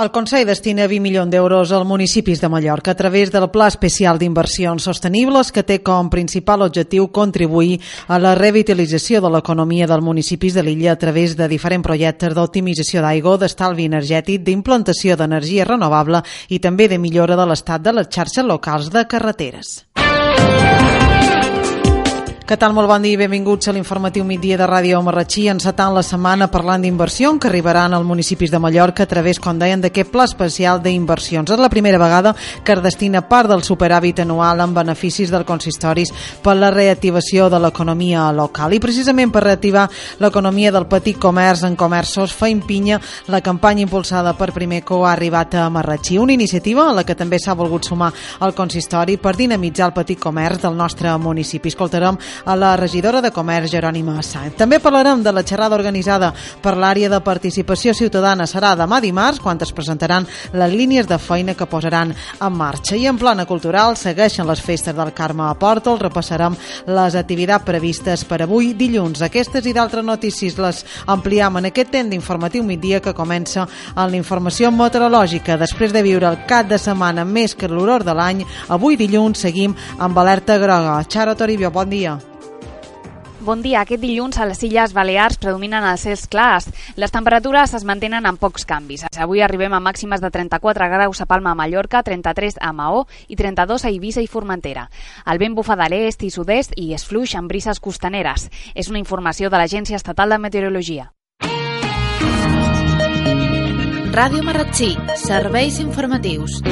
El Consell destina 20 milions d'euros als municipis de Mallorca a través del Pla Especial d'Inversions Sostenibles que té com principal objectiu contribuir a la revitalització de l'economia dels municipis de l'illa a través de diferents projectes d'optimització d'aigua, d'estalvi energètic, d'implantació d'energia renovable i també de millora de l'estat de les xarxes locals de carreteres. Què tal? Molt bon dia i benvinguts a l'informatiu migdia de Ràdio Marratxí, encetant la setmana parlant d'inversió que arribaran als municipis de Mallorca a través, com deien, d'aquest pla especial d'inversions. És la primera vegada que es destina part del superàvit anual en beneficis dels consistoris per la reactivació de l'economia local. I precisament per reactivar l'economia del petit comerç en comerços fa impinya la campanya impulsada per Primeco ha arribat a Marratxí, una iniciativa a la que també s'ha volgut sumar el consistori per dinamitzar el petit comerç del nostre municipi. Escoltarem a la regidora de Comerç, Jerònima Sáenz. També parlarem de la xerrada organitzada per l'àrea de participació ciutadana. Serà demà dimarts, quan es presentaran les línies de feina que posaran en marxa. I en plana cultural segueixen les festes del Carme a Porto. Repassarem les activitats previstes per avui dilluns. Aquestes i d'altres notícies les ampliem en aquest temps d'informatiu migdia que comença amb la informació meteorològica. Després de viure el cap de setmana més que l'horror de l'any, avui dilluns seguim amb alerta groga. Xaro Toribio, bon dia. Bon dia. Aquest dilluns a les Illes Balears predominen els cels clars. Les temperatures es mantenen amb pocs canvis. Avui arribem a màximes de 34 graus a Palma, a Mallorca, 33 a Maó i 32 a Eivissa i Formentera. El vent bufa de l'est i sud-est i és fluix amb brises costaneres. És una informació de l'Agència Estatal de Meteorologia. Ràdio Marratxí, serveis informatius.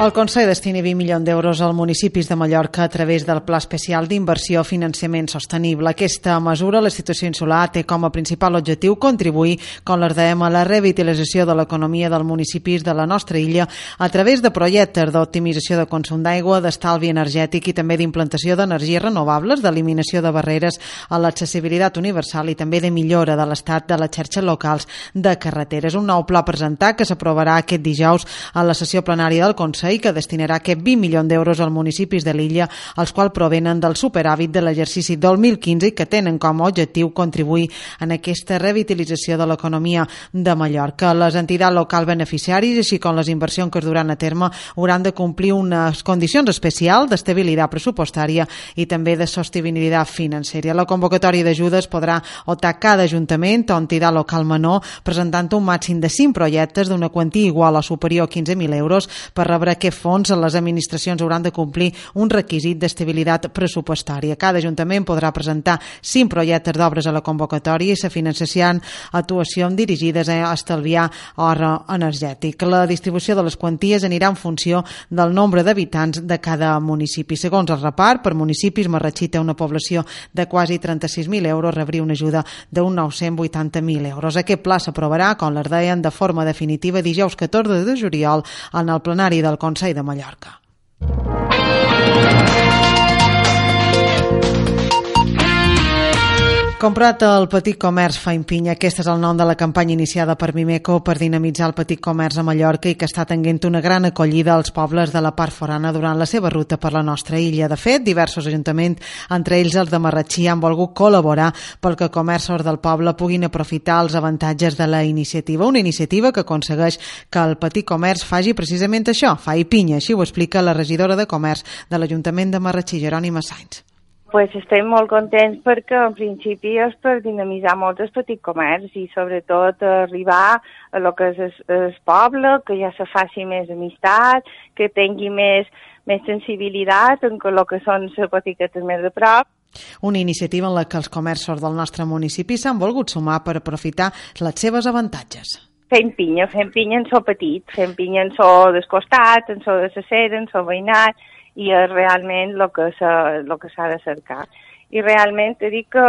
El Consell destina 20 milions d'euros als municipis de Mallorca a través del Pla Especial d'Inversió Financiament Sostenible. Aquesta mesura, la situació insular, té com a principal objectiu contribuir, com les dèiem, a la revitalització de l'economia dels municipis de la nostra illa a través de projectes d'optimització de consum d'aigua, d'estalvi energètic i també d'implantació d'energies renovables, d'eliminació de barreres a l'accessibilitat universal i també de millora de l'estat de les xarxes locals de carreteres. Un nou pla presentat que s'aprovarà aquest dijous a la sessió plenària del Consell i que destinarà aquest 20 milions d'euros als municipis de l'illa, els quals provenen del superàvit de l'exercici 2015 i que tenen com a objectiu contribuir en aquesta revitalització de l'economia de Mallorca. Les entitats locals beneficiaris, així com les inversions que es duran a terme, hauran de complir unes condicions especials d'estabilitat pressupostària i també de sostenibilitat financera. La convocatòria d'ajudes podrà optar cada ajuntament o entitat local menor presentant un màxim de 5 projectes d'una quantia igual o superior a 15.000 euros per rebre aquest fons les administracions hauran de complir un requisit d'estabilitat pressupostària. Cada ajuntament podrà presentar 5 projectes d'obres a la convocatòria i se financiaran actuacions dirigides a estalviar hora energètic. La distribució de les quanties anirà en funció del nombre d'habitants de cada municipi. Segons el repart, per municipis, Marratxí té una població de quasi 36.000 euros, rebria una ajuda d'un 980.000 euros. Aquest pla s'aprovarà, com les deien, de forma definitiva dijous 14 de juliol en el plenari del Consell de Mallorca. Comprat el petit comerç fa impinya. Aquest és el nom de la campanya iniciada per Mimeco per dinamitzar el petit comerç a Mallorca i que està tenint una gran acollida als pobles de la part forana durant la seva ruta per la nostra illa. De fet, diversos ajuntaments, entre ells els de Marratxí, han volgut col·laborar pel que comerços del poble puguin aprofitar els avantatges de la iniciativa. Una iniciativa que aconsegueix que el petit comerç faci precisament això, fa i pinya. Així ho explica la regidora de Comerç de l'Ajuntament de Marratxí, Jerònima Sainz pues estem molt contents perquè en principi és per dinamitzar molt el petit comerç i sobretot arribar a lo que és el, el poble, que ja se faci més amistat, que tingui més, més sensibilitat en el que són les botiguetes més de prop. Una iniciativa en la que els comerços del nostre municipi s'han volgut sumar per aprofitar les seves avantatges. Fem pinya, fem pinya en so petit, fem pinya en so descostat, en so de la en so veïnat, i és realment el que s'ha de cercar. I realment te dic que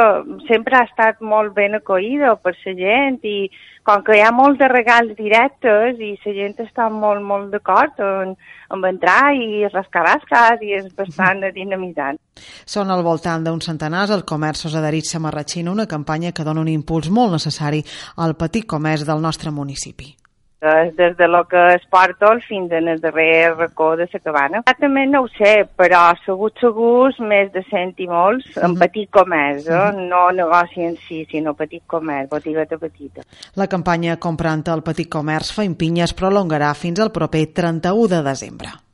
sempre ha estat molt ben acollida per la gent i com que hi ha molts de regals directes i la gent està molt, molt d'acord en, en entrar i rascar i és bastant dinamitzant. Són al voltant d'un centenars el comerços adherits a Marratxina, una campanya que dona un impuls molt necessari al petit comerç del nostre municipi. Des, des de lo que es porta fins en el darrer racó de la cabana. També no ho sé, però segur segurs més de cent i molts mm -hmm. en petit comerç, eh? Mm -hmm. no negoci en si, sinó petit comerç, botigueta petita. La campanya Comprant el petit comerç fa impinyes prolongarà fins al proper 31 de desembre.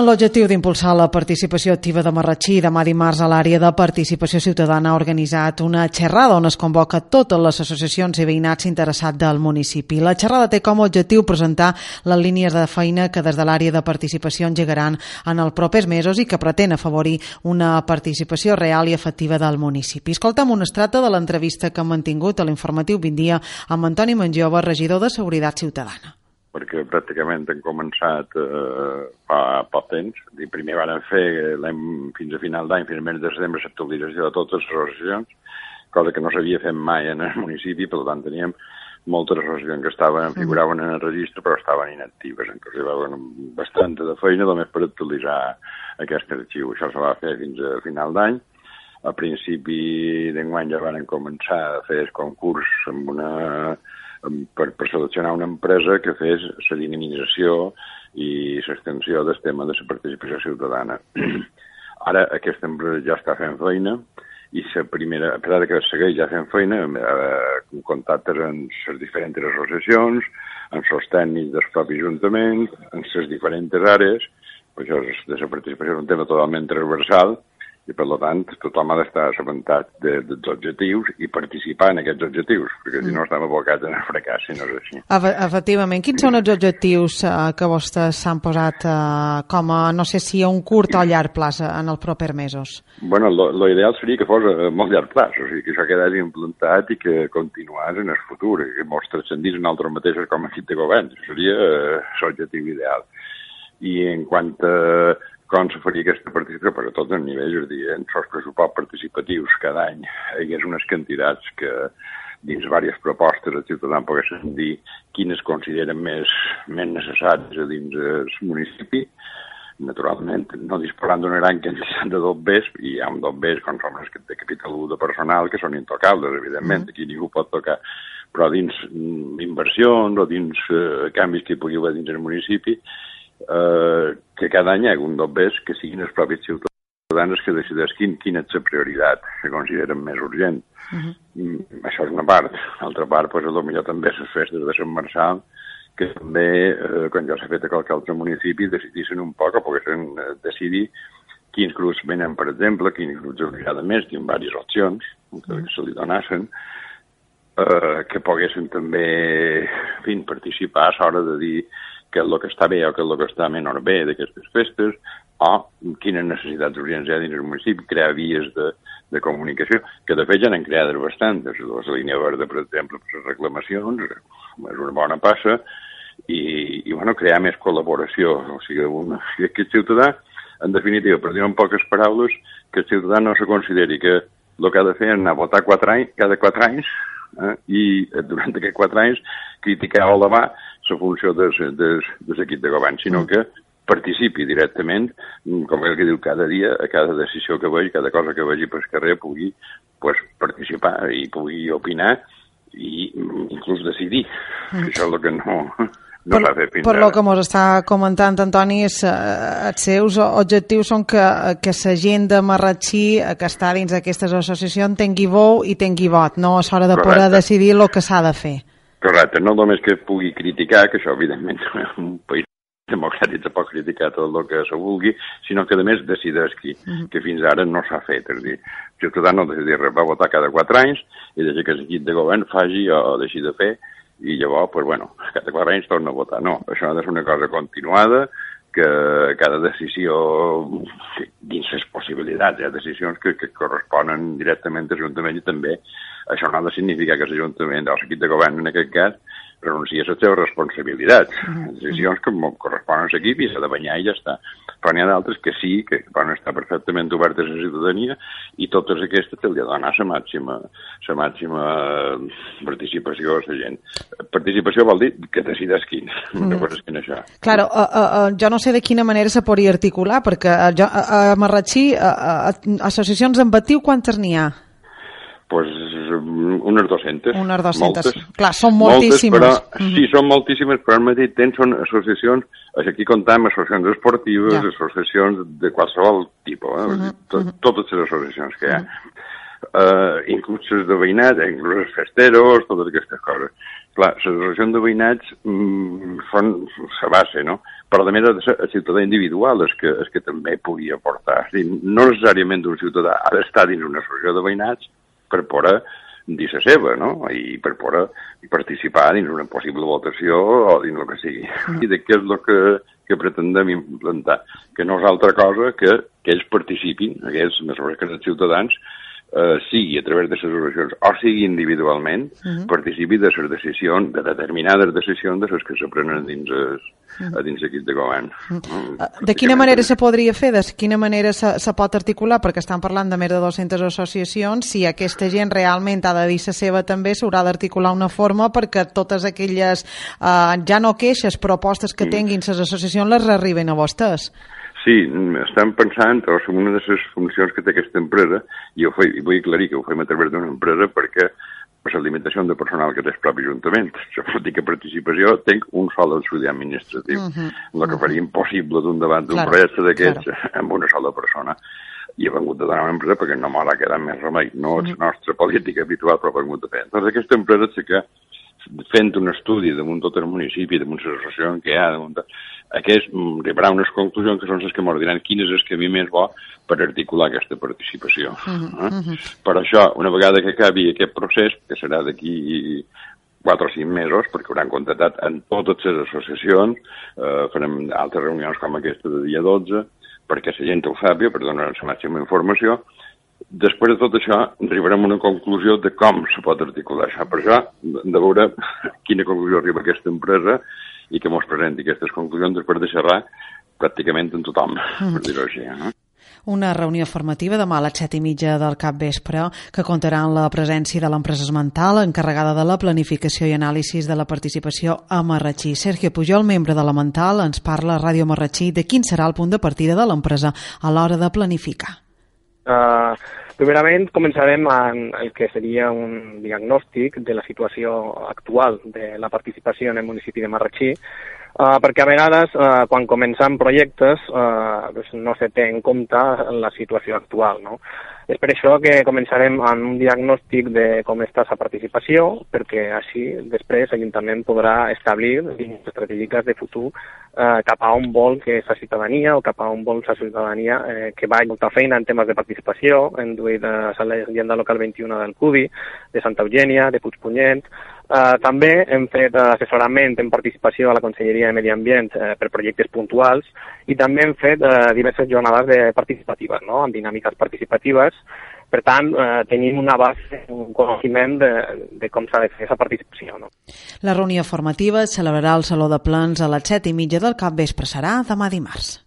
En l'objectiu d'impulsar la participació activa de Marratxí, demà dimarts a l'àrea de participació ciutadana ha organitzat una xerrada on es convoca totes les associacions i veïnats interessats del municipi. La xerrada té com a objectiu presentar les línies de feina que des de l'àrea de participació engegaran en els propers mesos i que pretén afavorir una participació real i efectiva del municipi. Escolta'm un estrata de l'entrevista que han mantingut a l'informatiu 20 dia amb Antoni Manjova, regidor de Seguretat Ciutadana perquè pràcticament han començat eh, fa poc temps. I primer van fer fins a final d'any, fins al mes de setembre, l'actualització de totes les associacions, cosa que no s'havia fet mai en el municipi, per tant teníem moltes associacions que estaven, figuraven en el registre però estaven inactives, en què arribaven bastanta de feina només per actualitzar aquest arxiu. Això se va fer fins a final d'any. A principi d'enguany ja van començar a fer el concurs amb una per, per seleccionar una empresa que fes la dinamització i l'extensió del tema de la participació ciutadana. Ara aquesta empresa ja està fent feina i la primera, a pesar que segueix ja fent feina, eh, contactes amb les diferents associacions, amb els tècnics dels propis ajuntaments, amb les diferents àrees, això de la participació és un tema totalment transversal, i per tant tothom ha d'estar assabentat de, dels objectius i participar en aquests objectius, perquè si no mm. estem abocats en el fracàs, si no és així. Efectivament. Quins són els objectius eh, que vostès s'han posat eh, com a, no sé si a un curt o llarg plaç en els propers mesos? Bueno, lo, lo ideal seria que fos a molt llarg plaç, o sigui, que això quedés implantat i que continués en el futur, que mos transcendís en altres mateixos com a equip de govern. Seria eh, l'objectiu ideal. I en quant a com se faria aquesta participació, per a tots els nivells, és a dir, en els pressupost participatius cada any hi hagués unes quantitats que dins diverses propostes els ciutadans poguessin dir quines consideren més, més necessàries a dins el municipi, naturalment, no disposant d'una gran quantitat de dobbers, i hi ha un dobbers com són els de capital de personal, que són intocables, evidentment, mm. aquí ningú pot tocar, però dins mm, inversions o dins eh, canvis que hi pugui haver dins el municipi, eh, que cada any hi ha un dobbers que siguin els propis ciutadans que decideixin quina és la prioritat que consideren més urgent. Uh -huh. mm, això és una part. L'altra part, pues, potser també les festes de Sant Marçal, que també, eh, quan ja s'ha fet a qualque altre municipi, decidissin un poc o poguessin eh, decidir quins grups venen, per exemple, quins grups hauria de més, tinc diverses opcions que -huh. se li donassin, eh, que poguessin també, en fi, participar a l'hora de dir és el que està bé o és el que està menor bé d'aquestes festes, o quines necessitats urgents hi ha dins el municipi, crear vies de, de comunicació, que de fet ja n'han creades bastantes. La línia verda, per exemple, per les reclamacions, és una bona passa, i, i bueno, crear més col·laboració. O sigui, un, que el ciutadà, en definitiva, per dir en poques paraules, que el ciutadà no se consideri que el que ha de fer és anar a votar quatre anys, cada quatre anys eh, i durant aquests quatre anys criticar o elevar la funció de, de, de l'equip de govern, sinó mm. que participi directament, com el que diu cada dia, a cada decisió que vegi, cada cosa que vegi pel carrer, pugui pues, participar i pugui opinar i inclús decidir. Mm. Això és el que no, no per, fer fins per ara. lo que ens està comentant Antoni, és, eh, els seus objectius són que, que la gent de Marratxí que està dins d'aquestes associacions tingui veu i tingui vot, no? A l'hora de Correcte. poder decidir el que s'ha de fer. Correcte, no només que pugui criticar, que això evidentment un país democràtic se pot criticar tot el que se vulgui, sinó que a més decideix qui, uh -huh. que fins ara no s'ha fet. És a dir, ciutadà no decidir res, va votar cada quatre anys i deixa que l'equip de govern faci o deixi de fer i llavors, pues, bueno, cada quatre anys torna a votar. No, això ha de ser una cosa continuada, que cada decisió dins les possibilitats, hi ha decisions que, que corresponen directament a l'Ajuntament i també això no ha de significar que l'Ajuntament o l'equip de govern en aquest cas renuncia a les seves responsabilitats. Decisions que corresponen a l'equip i s'ha de banyar i ja està. Però n'hi ha d'altres que sí, que poden estar perfectament obertes a la ciutadania i totes aquestes ha de donar la màxima, la màxima participació a la gent. Participació vol dir que decideix quin, mm. no és quin això. Claro, uh, uh, uh, jo no sé de quina manera se podria articular, perquè uh, jo, uh, a Marratxí, uh, uh, associacions amb batiu, quantes n'hi ha? Pues, unes 200. Unes 200. Moltes, Clar, són moltíssimes. Moltes, però, mm -hmm. Sí, són moltíssimes, però al mateix temps són associacions, aquí comptem associacions esportives, ja. associacions de qualsevol tipus, eh? Mm -hmm. Tot, totes les associacions que hi ha. Mm -hmm. Uh, inclús les de veïnat, inclús els festeros, totes aquestes coses. Clar, les associacions de veïnats mm, són la base, no? però més ha de ser el ciutadà individual és que, és que també pugui aportar. És dir, no necessàriament un ciutadà ha d'estar dins una associació de veïnats per poder dir la seva, no? I per poder participar dins una possible votació o dins el que sigui. Mm. I de què és el que, que pretendem implantar? Que no és altra cosa que, que ells participin, aquests, més o menys que els ciutadans, eh, sigui a través de les resolucions o sigui individualment, uh -huh. participi de les decisions, de determinades decisions de les que s'aprenen dins, es, uh -huh. dins l'equip de govern. Uh -huh. De quina manera se podria fer? De quina manera se, se pot articular? Perquè estan parlant de més de 200 associacions. Si aquesta gent realment ha de dir la seva també, s'haurà d'articular una forma perquè totes aquelles, eh, ja no queixes, propostes que tinguin les associacions les arriben a vostès. Sí, estem pensant, o sigui, una de les funcions que té aquesta empresa, i ho fei, i vull aclarir que ho fem a través d'una empresa perquè per l'alimentació de personal que té el propi Ajuntament. Dir que participació tinc un sol estudiant administratiu, uh -huh, el que faria impossible d'un debat d'un claro, projecte d'aquests claro. amb una sola persona. I he vengut de donar una empresa perquè no m'ha quedat més remei. No és la nostra política habitual, però he vengut de fer. Doncs aquesta empresa sí que fent un estudi damunt tot el municipi, damunt la associació que hi ha, damunt aquest mm, arribarà a unes conclusions que són les que ens diran quin és el camí més bo per articular aquesta participació. Uh -huh, eh? uh -huh. Per això, una vegada que acabi aquest procés, que serà d'aquí 4 o 5 mesos, perquè hauran contactat en totes les associacions, eh, farem altres reunions com aquesta de dia 12, perquè la gent ho sàpiga, per donar la màxima informació, després de tot això arribarem a una conclusió de com se pot articular això. Per això, de veure quina conclusió arriba aquesta empresa i que mos presenti aquestes conclusions després de xerrar pràcticament amb tothom, mm. per dir-ho així. Eh? Una reunió formativa demà a les set i mitja del cap vespre que comptarà amb la presència de l'empresa esmental encarregada de la planificació i anàlisis de la participació a Marratxí. Sergio Pujol, membre de la Mental, ens parla a Ràdio Marratxí de quin serà el punt de partida de l'empresa a l'hora de planificar. Uh, Primerament, començarem amb el que seria un diagnòstic de la situació actual de la participació en el municipi de Marratxí, uh, perquè a vegades, uh, quan comencem projectes, uh, doncs no se té en compte la situació actual. No? És per això que començarem amb un diagnòstic de com està la participació, perquè així després l'Ajuntament podrà establir línies estratègiques de futur eh, cap a on vol que la ciutadania o cap a on vol la ciutadania eh, que va molta feina en temes de participació, hem duit a la llegenda local 21 del CUBI, de Santa Eugènia, de Puigpunyent, Eh, també hem fet assessorament en participació a la Conselleria de Medi Ambient eh, per projectes puntuals i també hem fet eh, diverses jornades de participatives, no? amb dinàmiques participatives. Per tant, eh, tenim una base, un coneixement de, de com s'ha de fer aquesta participació. No? La reunió formativa es celebrarà al Saló de Plans a les 7 i mitja del cap vespre. Serà demà dimarts.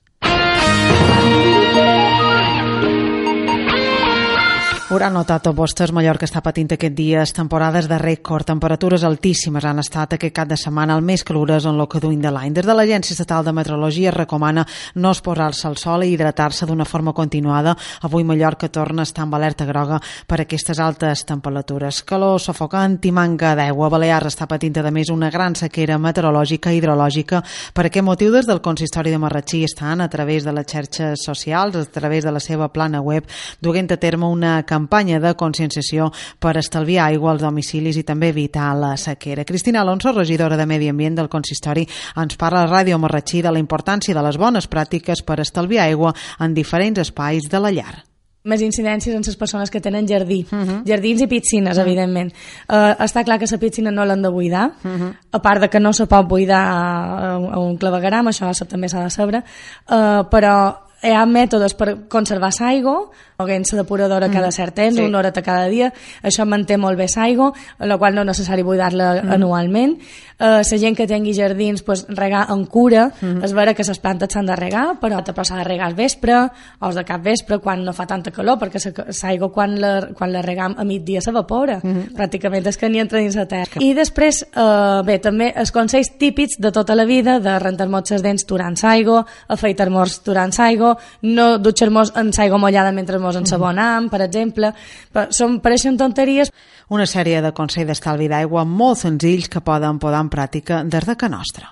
Hauran notat a vostès, Mallorca està patint aquest dies temporades de rècord. Temperatures altíssimes han estat aquest cap de setmana, el més calorós en el que duim de l'any. Des de l'Agència Estatal de Meteorologia es recomana no esposar-se al sol i hidratar-se d'una forma continuada. Avui Mallorca torna a estar amb alerta groga per aquestes altes temperatures. Calor sofocant i manca d'aigua. Balears està patint, a més, una gran sequera meteorològica i hidrològica. Per aquest motiu, des del Consistori de Marratxí estan, a través de les xarxes socials, a través de la seva plana web, duent a terme una campanya campanya de conscienciació per estalviar aigua als domicilis i també evitar la sequera. Cristina Alonso, regidora de Medi Ambient del Consistori, ens parla a Ràdio Marratxí de la importància de les bones pràctiques per estalviar aigua en diferents espais de la llar més incidències en les persones que tenen jardí, uh mhm. -huh. jardins i piscines, uh mhm. -huh. evidentment. Uh, està clar que la piscina no l'han de buidar, uh mhm. -huh. a part de que no se pot buidar a, a un clavegaram, això també s'ha de saber, uh, però hi ha mètodes per conservar l'aigua, moguent la depuradora mm. cada cert temps, sí. una hora cada dia, això manté molt bé l'aigua, la qual no és necessari buidar-la mm. anualment. Uh, la gent que tingui jardins, pues, regar en cura, mm. és vera que les plantes s'han de regar, però s'ha de regar al vespre, o de cap vespre, quan no fa tanta calor, perquè l'aigua quan la, quan la regam a migdia s'evapora, mm. pràcticament és que ni entra dins la terra. I després, uh, bé, també els consells típics de tota la vida, de rentar-nos les dents durant l'aigua, afaitar-nos durant l'aigua, no dutxar-nos en aigua mollada mentre mos ensabonam, per exemple. Però són, pareixen tonteries. Una sèrie de consells d'estalvi d'aigua molt senzills que poden podar en pràctica des de que nostra.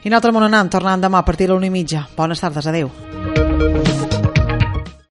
I nosaltres m'ho anem tornant demà a partir de l'una i mitja. Bones tardes, adeu.